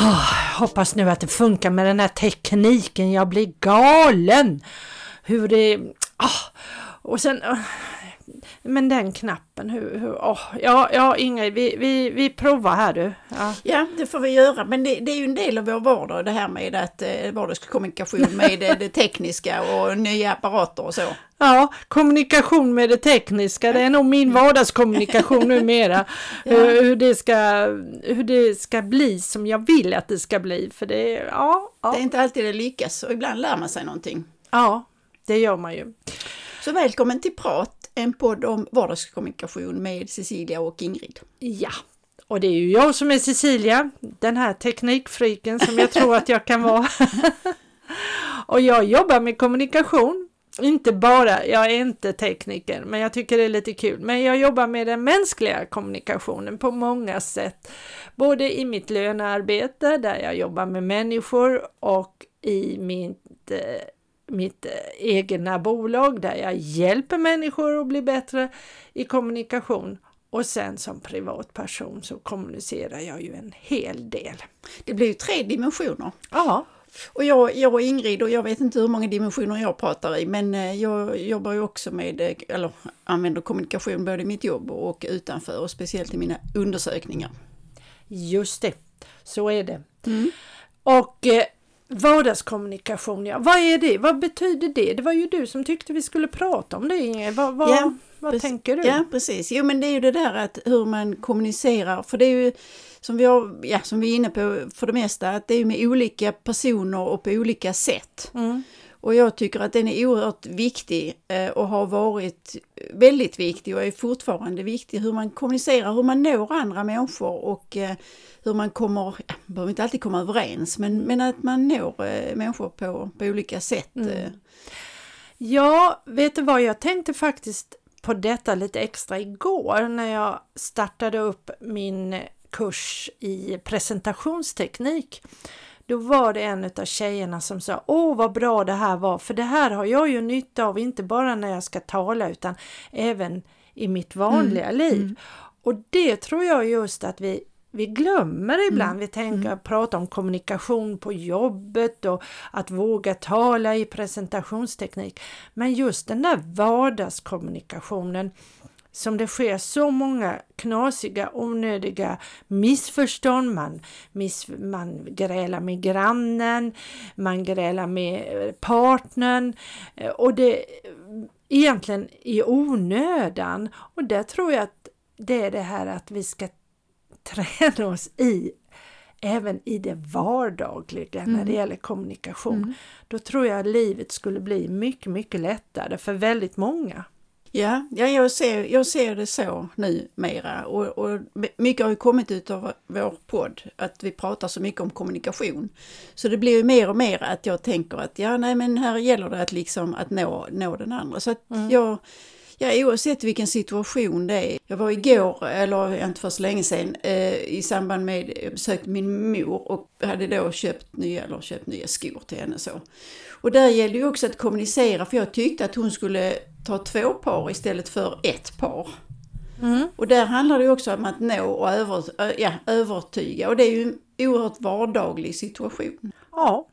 Oh, hoppas nu att det funkar med den här tekniken, jag blir galen! Hur det... Oh, och sen... Ah. Men den knappen, hur... hur oh, ja, ja, Ingrid, vi, vi, vi provar här du. Ja. ja, det får vi göra. Men det, det är ju en del av vår vardag det här med att eh, vardagskommunikation med det, det tekniska och nya apparater och så. Ja, kommunikation med det tekniska, det är nog min vardagskommunikation numera. ja. hur, hur, det ska, hur det ska bli som jag vill att det ska bli. För det, ja, ja. det är inte alltid det lyckas och ibland lär man sig någonting. Ja, det gör man ju. Så välkommen till Prat, en podd om vardagskommunikation med Cecilia och Ingrid. Ja, och det är ju jag som är Cecilia, den här teknikfriken som jag tror att jag kan vara. och jag jobbar med kommunikation. Inte bara, jag är inte tekniker, men jag tycker det är lite kul. Men jag jobbar med den mänskliga kommunikationen på många sätt. Både i mitt lönearbete där jag jobbar med människor och i mitt eh, mitt eh, egna bolag där jag hjälper människor att bli bättre i kommunikation. Och sen som privatperson så kommunicerar jag ju en hel del. Det blir ju tre dimensioner. Ja. Och jag, jag och Ingrid, och jag vet inte hur många dimensioner jag pratar i, men eh, jag jobbar ju också med, eh, eller använder kommunikation både i mitt jobb och utanför och speciellt i mina undersökningar. Just det, så är det. Mm. Och Vardagskommunikation, ja. Vad är det? Vad betyder det? Det var ju du som tyckte vi skulle prata om det Inge. Vad, vad, ja, vad tänker du? Ja precis, jo men det är ju det där att hur man kommunicerar, för det är ju som vi, har, ja, som vi är inne på för det mesta, att det är med olika personer och på olika sätt. Mm. Och jag tycker att den är oerhört viktig eh, och har varit väldigt viktig och är fortfarande viktig. Hur man kommunicerar, hur man når andra människor och eh, hur man kommer, ja, man behöver inte alltid komma överens, men, men att man når eh, människor på, på olika sätt. Mm. Ja, vet du vad, jag tänkte faktiskt på detta lite extra igår när jag startade upp min kurs i presentationsteknik. Då var det en av tjejerna som sa Åh vad bra det här var för det här har jag ju nytta av inte bara när jag ska tala utan även i mitt vanliga mm. liv. Mm. Och det tror jag just att vi vi glömmer ibland, mm. vi tänker mm. prata om kommunikation på jobbet och att våga tala i presentationsteknik. Men just den där vardagskommunikationen som det sker så många knasiga, onödiga missförstånd. Man, miss, man grälar med grannen, man grälar med partnern och det egentligen i onödan. Och där tror jag att det är det här att vi ska träna oss i även i det vardagliga mm. när det gäller kommunikation. Mm. Då tror jag att livet skulle bli mycket, mycket lättare för väldigt många. Ja, ja jag, ser, jag ser det så nu mera och, och mycket har ju kommit ut av vår podd, att vi pratar så mycket om kommunikation. Så det blir ju mer och mer att jag tänker att ja, nej men här gäller det att liksom att nå, nå den andra. Så att mm. jag Ja, oavsett vilken situation det är. Jag var igår, eller inte för så länge sedan, eh, i samband med, jag besökte min mor och hade då köpt nya, eller köpt nya skor till henne så. Och där gällde ju också att kommunicera, för jag tyckte att hon skulle ta två par istället för ett par. Mm. Och där handlar det också om att nå och över, ja, övertyga och det är ju en oerhört vardaglig situation. Ja,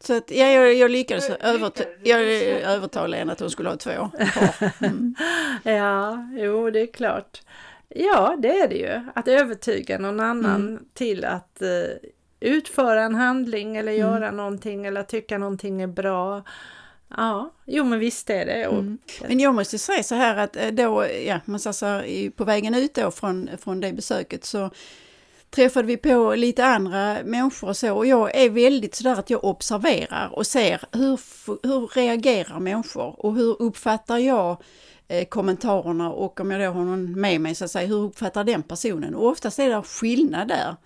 så att, ja, jag, jag lyckades överta jag övertala henne att hon skulle ha två mm. Ja, jo det är klart. Ja, det är det ju. Att övertyga någon annan mm. till att uh, utföra en handling eller mm. göra någonting eller tycka någonting är bra. Ja, jo men visst är det. Och, mm. Men jag måste säga så här att eh, då, ja, man så på vägen ut då från, från det besöket så träffade vi på lite andra människor och så och jag är väldigt sådär att jag observerar och ser hur, hur reagerar människor och hur uppfattar jag eh, kommentarerna och om jag då har någon med mig så att säga, hur uppfattar den personen? Och oftast är det skillnad där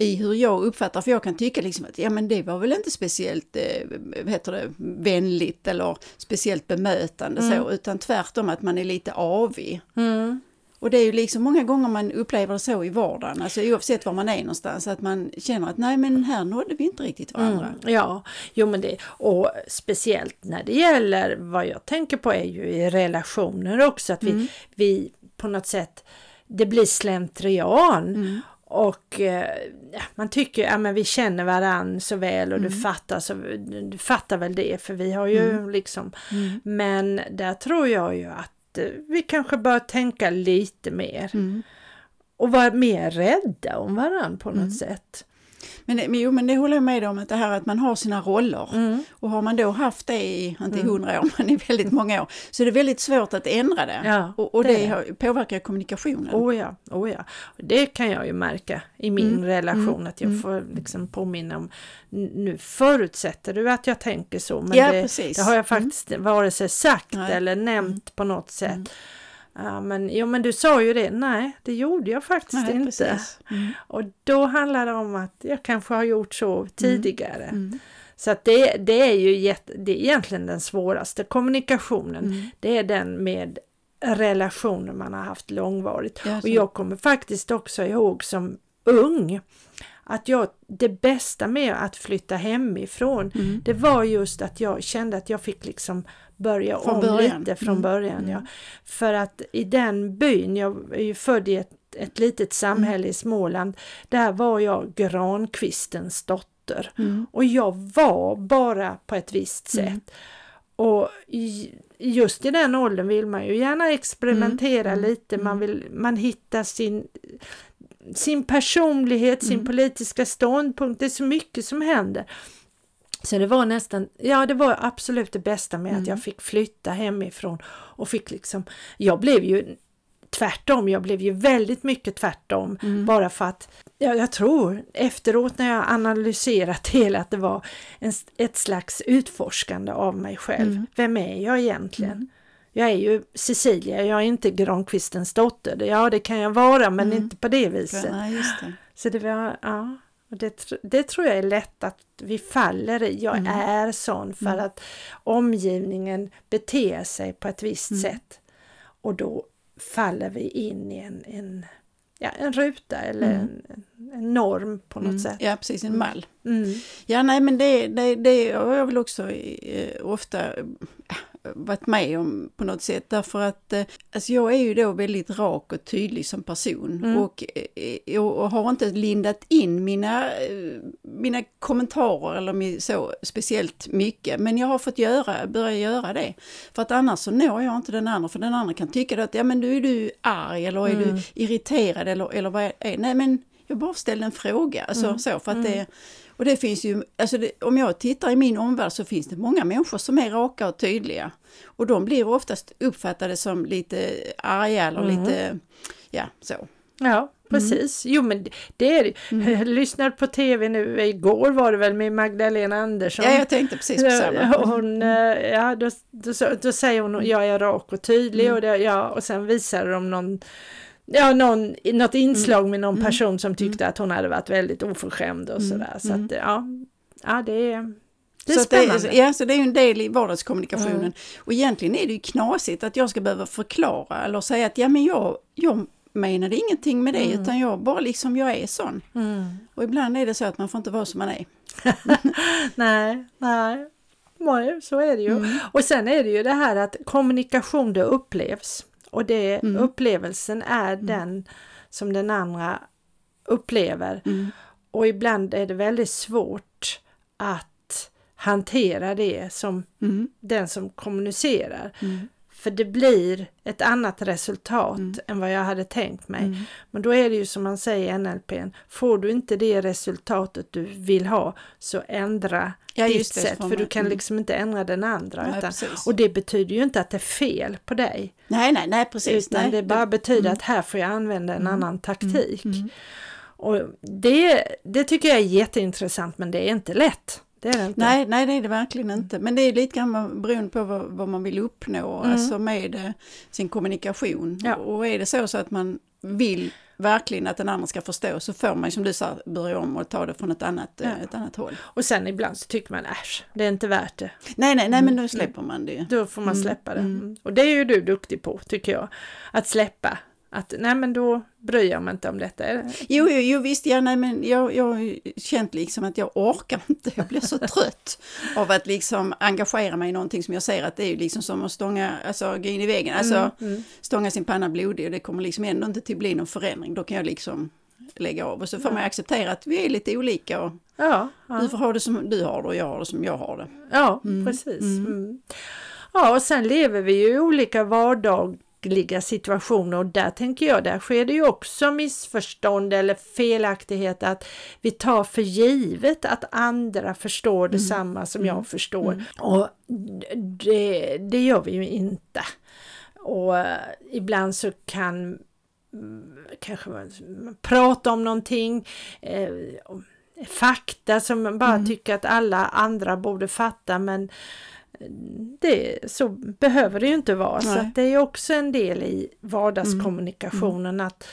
i hur jag uppfattar, för jag kan tycka liksom att ja men det var väl inte speciellt eh, heter det, vänligt eller speciellt bemötande mm. så, utan tvärtom att man är lite avig. Mm. Och det är ju liksom många gånger man upplever det så i vardagen, alltså oavsett var man är någonstans, att man känner att nej men här nådde vi inte riktigt varandra. Mm, ja, jo men det, och speciellt när det gäller, vad jag tänker på är ju i relationer också, att vi, mm. vi på något sätt, det blir slentrian. Mm. Och eh, man tycker, ja men vi känner varann så väl och Mm. du fattar så, du fattar väl det för vi har ju Mm. liksom, Mm. men där tror jag ju att eh, vi kanske bör tänka lite mer Mm. och vara mer rädda om varann på något Mm. sätt. Men, men, jo, men det håller jag med om, att det här att man har sina roller. Mm. Och har man då haft det i, inte i Mm. hundra år, men i väldigt många år, så är det väldigt svårt att ändra det. Ja, och och det det, påverkar kommunikationen. Oh ja, oh ja. Det kan jag ju märka i min Mm, relation mm, att jag mm. får liksom påminna om "N- nu förutsätter du att jag tänker så men ja, det, precis. det har jag Mm. faktiskt vare sig sagt Nej. eller nämnt på något sätt. Mm. Ja, men, jo men du sa ju det, nej det gjorde jag faktiskt Nej, inte. Mm. Och då handlar det om att jag kanske har gjort så tidigare. Mm. Så att det, det är ju jätte, det är egentligen den svåraste kommunikationen. Mm. Det är den med relationer man har haft långvarigt. Ja, Och jag kommer faktiskt också ihåg som ung att jag, det bästa med att flytta hemifrån Mm. det var just att jag kände att jag fick liksom börja Från om början. lite från Mm. början. Mm. Ja. För att i den byn, jag är ju född i ett, ett litet samhälle i Småland, där var jag Grankvistens dotter. Mm. Och jag var bara på ett visst sätt. Mm. Och i, just i den åldern vill man ju gärna experimentera Mm. lite, man, vill, man hittar sin, sin personlighet, sin Mm. politiska ståndpunkt, det är så mycket som händer. Så det var nästan, ja det var absolut det bästa med att Mm. jag fick flytta hemifrån och fick liksom, jag blev ju tvärtom, jag blev ju väldigt mycket tvärtom Mm. bara för att, ja, jag tror efteråt när jag analyserat hela att det var en, ett slags utforskande av mig själv. Mm. Vem är jag egentligen? Mm. Jag är ju Cecilia, jag är inte Granqvistens dotter. Ja, det kan jag vara, men Mm. inte på det viset. Just det. Så det var, ja, och det, det tror jag är lätt att vi faller i. Jag Mm. är sån för Mm. att omgivningen beter sig på ett visst Mm. sätt. Och då faller vi in i en, en, ja, en ruta eller Mm. en, en norm på något Mm. sätt. Ja, precis, en mall. Mm. Ja, nej, men det, det, det jag väl också eh, ofta varit med om på något sätt. Därför att eh, alltså jag är ju då väldigt rak och tydlig som person Mm. och, eh, och, har inte lindat in mina, eh, mina kommentarer eller så speciellt mycket. Men jag har fått göra, börja göra det. För att annars så når jag inte den andra. För den andra kan tycka att ja men du är du arg eller är Mm. du irriterad eller, eller vad är det? Nej men jag bara ställde en fråga. Alltså, Mm. så, för att Mm. det, och det finns ju, alltså det, om jag tittar i min omvärld så finns det många människor som är raka och tydliga. Och de blir oftast uppfattade som lite arga eller Mm. lite, ja så. Ja, precis. Jo, men det- är. Mm. Jag lyssnade på tv nu, igår var det väl med Magdalena Andersson. Ja, jag tänkte precis på samma. Hon, eh, ja, då, då, då säger hon jag är rak och tydlig Mm. och, det, ja, och sen visar de någon, ja, någon, något inslag med någon Mm. person som tyckte att hon hade varit väldigt oförskämd och Mm. sådär. Så Mm. att, ja, ja, det är, det är så spännande. Det, ja, så det är ju en del i vardagskommunikationen. Mm. Och egentligen är det ju knasigt att jag ska behöva förklara eller säga att ja men jag, jag menade ingenting med det Mm. utan jag bara liksom, jag är sån. Mm. Och ibland är det så att man får inte vara som man är. Nej, nej. Så är det ju. Mm. Och sen är det ju det här att kommunikation det upplevs. Och det, Mm. upplevelsen är den som den andra upplever. Mm. Och ibland är det väldigt svårt att hantera det som Mm. den som kommunicerar. För det blir ett annat resultat Mm. än vad jag hade tänkt mig. Mm. Men då är det ju som man säger i NLP, får du inte det resultatet du vill ha så ändra Ja, ditt sätt för du kan mm. liksom inte ändra den andra. Nej, utan, och det betyder ju inte att det är fel på dig. Nej, nej, nej, precis. utan nej. det bara betyder mm. att här får jag använda en Mm. annan taktik. Mm. Och det, det tycker jag är jätteintressant men det är inte lätt. Det är det inte. Nej, nej, det är det verkligen inte. Men det är lite grann beroende på vad, vad man vill uppnå, Mm. alltså med eh, sin kommunikation. Ja. Och är det så, så att man vill verkligen att den andra ska förstå så får man som du sa börja om och ta det från ett annat, eh, Ja. ett annat håll. Och sen ibland så tycker man äsch, det är inte värt det. Nej, nej, nej, men Mm. då släpper man det. Då får man Mm, släppa det. mm. Mm. Och det är ju du duktig på tycker jag. Att släppa. Att nej men då bryr jag mig inte om detta. Jo, jo, jo visst, ja, nej, men jag, jag har känt liksom att jag orkar inte, jag blir så trött av att liksom engagera mig i någonting som jag ser att det är ju liksom som att stånga, alltså gå in i väggen, alltså Mm, mm. stånga sin panna blodig och det kommer liksom ändå inte till bli någon förändring. Då kan jag liksom lägga av. Och så får man acceptera att vi är lite olika och Ja, ja. du får ha det som du har det och jag har det som jag har det. Ja, Mm, precis. mm. Mm. Ja, och sen lever vi ju olika vardagliga situationer och där tänker jag, där sker det ju också missförstånd eller felaktighet att vi tar för givet att andra förstår Mm. detsamma som jag förstår. Och det, det gör vi ju inte. Och ibland så kan mm, kanske prata om någonting, eh, fakta som man bara tycker att alla andra borde fatta men det, så behöver det ju inte vara. Så Nej. att det är också en del i vardagskommunikationen att,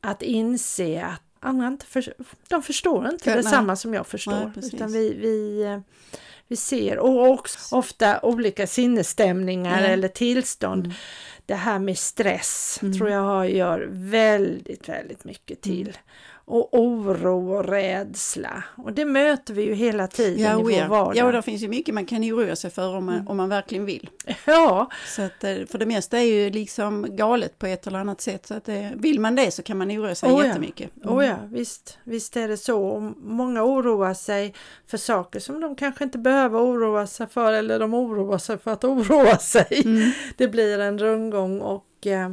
att inse att andra inte för, de förstår inte nej. detsamma som jag förstår. Nej, utan vi, vi, eh, vi ser och också ofta olika sinnesstämningar Ja. eller tillstånd. Mm. Det här med stress Mm. tror jag har- gör väldigt, väldigt mycket till. Och oro och rädsla. Och det möter vi ju hela tiden Ja, i vår ja. vardag. ja, och det finns ju mycket man kan oroa sig för om man, Mm. om man verkligen vill. ja, Så att, eh, för det mesta är ju liksom galet på ett eller annat sätt. Så att det, vill man det så kan man oroa sig Oh ja. jättemycket. Mm. oh ja visst, visst är det så. Och många oroar sig för saker som de kanske inte behöver oroa sig för eller de oroar sig för att oroa sig. Mm. Det blir en rundgång och, eh,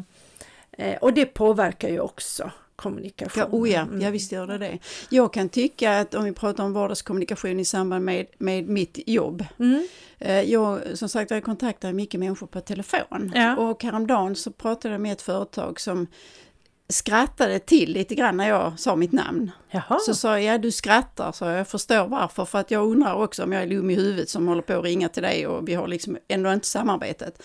eh, och det påverkar ju också kommunikationen. Ja, oh ja, Mm. ja, visst gör det det. Jag kan tycka att om vi pratar om vardagskommunikation i samband med, med mitt jobb. Mm. Eh, Jag, som sagt, jag kontaktar mycket människor på telefon. Ja. Och häromdagen så pratade jag med ett företag som skrattade till lite grann när jag sa mitt namn. Jaha. Så sa jag, ja du skrattar, så jag förstår varför. För att jag undrar också om jag är dum i huvudet som håller på att ringa till dig och vi har liksom ändå inte samarbetat.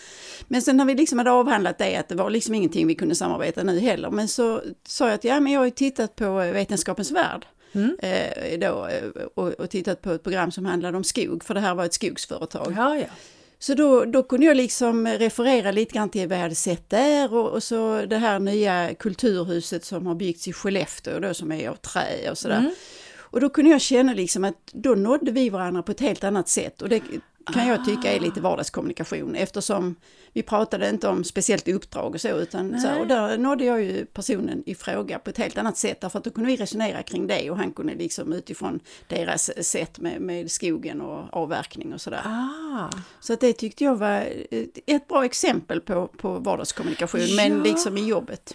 Men sen när vi liksom hade avhandlat det, att det var liksom ingenting vi kunde samarbeta nu heller. Men så sa jag att ja, men jag har ju tittat på Vetenskapens Värld. Mm. Eh, då, eh, och, och tittat på ett program som handlade om skog, för det här var ett skogsföretag. Ja, ja. Så då, då kunde jag liksom referera lite grann till vad jag hade sett där och, och så det här nya kulturhuset som har byggts i Skellefteå då som är av trä och sådär. Mm. Och då kunde jag känna liksom att då nådde vi varandra på ett helt annat sätt och det kan jag tycka är lite vardagskommunikation eftersom vi pratade inte om speciellt uppdrag och så utan så här, och där nådde jag ju personen i fråga på ett helt annat sätt därför att då kunde vi resonera kring det och han kunde liksom utifrån deras sätt med, med skogen och avverkning och sådär. Ah. Så att det tyckte jag var ett- bra exempel på, på vardagskommunikation, men Ja. liksom i jobbet.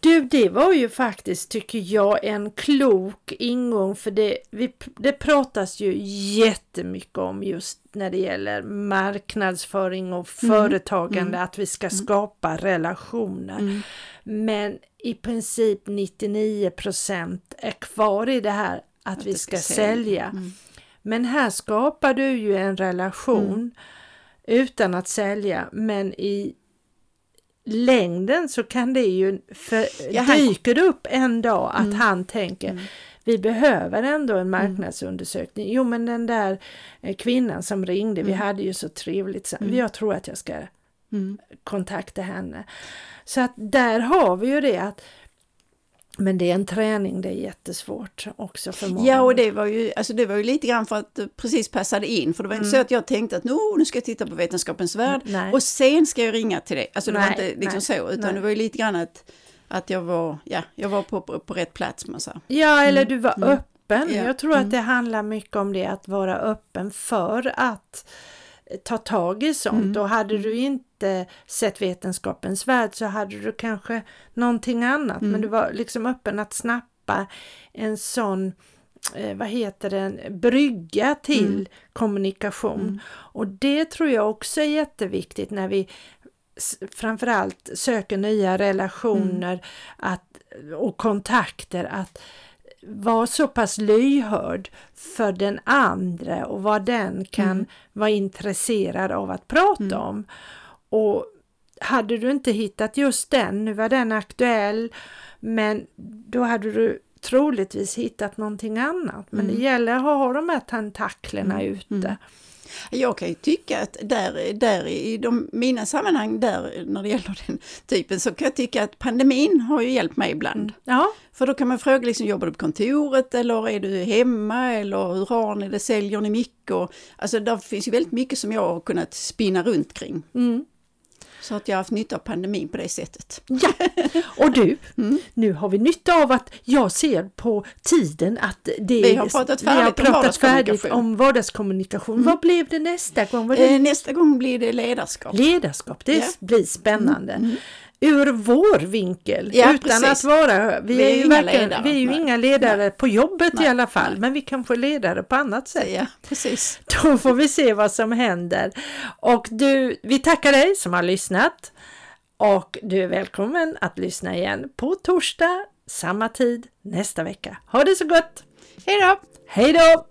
Du, det var ju faktiskt, tycker jag, en klok ingång för det, vi, det pratas ju jättemycket om just när det gäller marknadsföring och företagande, att vi ska skapa relationer. Mm. Men i princip 99% är kvar i det här att, vi ska, ska sälja. sälja. Mm. Men här skapar du ju en relation utan att sälja, men i längden så kan det ju, för Ja, han- dyker det upp en dag att Mm. han tänker vi behöver ändå en marknadsundersökning. Jo men den där eh, kvinnan som ringde, vi hade ju så trevligt, så jag tror att jag ska Mm. kontakta henne. Så att där har vi ju det att men det är en träning, det är jättesvårt också för många. Ja, och det var, ju, alltså det var ju lite grann för att det precis passade in. För det var inte så att jag tänkte att "Nå, nu ska jag titta på Vetenskapens Värld Nej. och sen ska jag ringa till dig. Alltså det Nej, var inte liksom nej, så, utan det var ju lite grann att, att jag var, ja, jag var på, på, på rätt plats. Man sa. Ja, eller du var öppen. Ja. Jag tror att det handlar mycket om det, att vara öppen för att ta tag i sånt. Och hade du inte sett Vetenskapens Värld så hade du kanske någonting annat. Men du var liksom öppen att snappa en sån eh, vad heter det, brygga till kommunikation. Och det tror jag också är jätteviktigt när vi framförallt söker nya relationer att, och kontakter att vara så pass lyhörd för den andra och vad den kan vara intresserad av att prata om. Och hade du inte hittat just den, nu var den aktuell, men då hade du troligtvis hittat någonting annat. Men det gäller att ha de här tentaklerna ute. Jag kan ju tycka att där, där i de, mina sammanhang där när det gäller den typen så kan jag tycka att pandemin har ju hjälpt mig ibland. Ja, För då kan man fråga, liksom, jobbar du på kontoret eller är du hemma eller hur har ni det, säljer ni mycket? Och, alltså där finns ju väldigt mycket som jag har kunnat spinna runt kring. Mm. Så att jag har haft nytta av pandemin på det sättet. Ja, och du, mm. nu har vi nytta av att jag ser på tiden att det vi har pratat färdigt, har pratat om, vardagskommunikation. färdigt om vardagskommunikation. Mm. Vad blev det nästa gång? Det... Eh, nästa gång blir det ledarskap. Ledarskap, det ja. blir spännande. Mm ur vår vinkel ja, utan precis. att vara, vi, vi är, är, ju, ledare, vi är ju inga ledare på jobbet nej. i alla fall nej. men vi kanske är ledare på annat sätt. Ja, precis. Då får vi se vad som händer. Och du, vi tackar dig som har lyssnat och du är välkommen att lyssna igen på torsdag samma tid nästa vecka. Ha det så gott! Hej då! Hej då!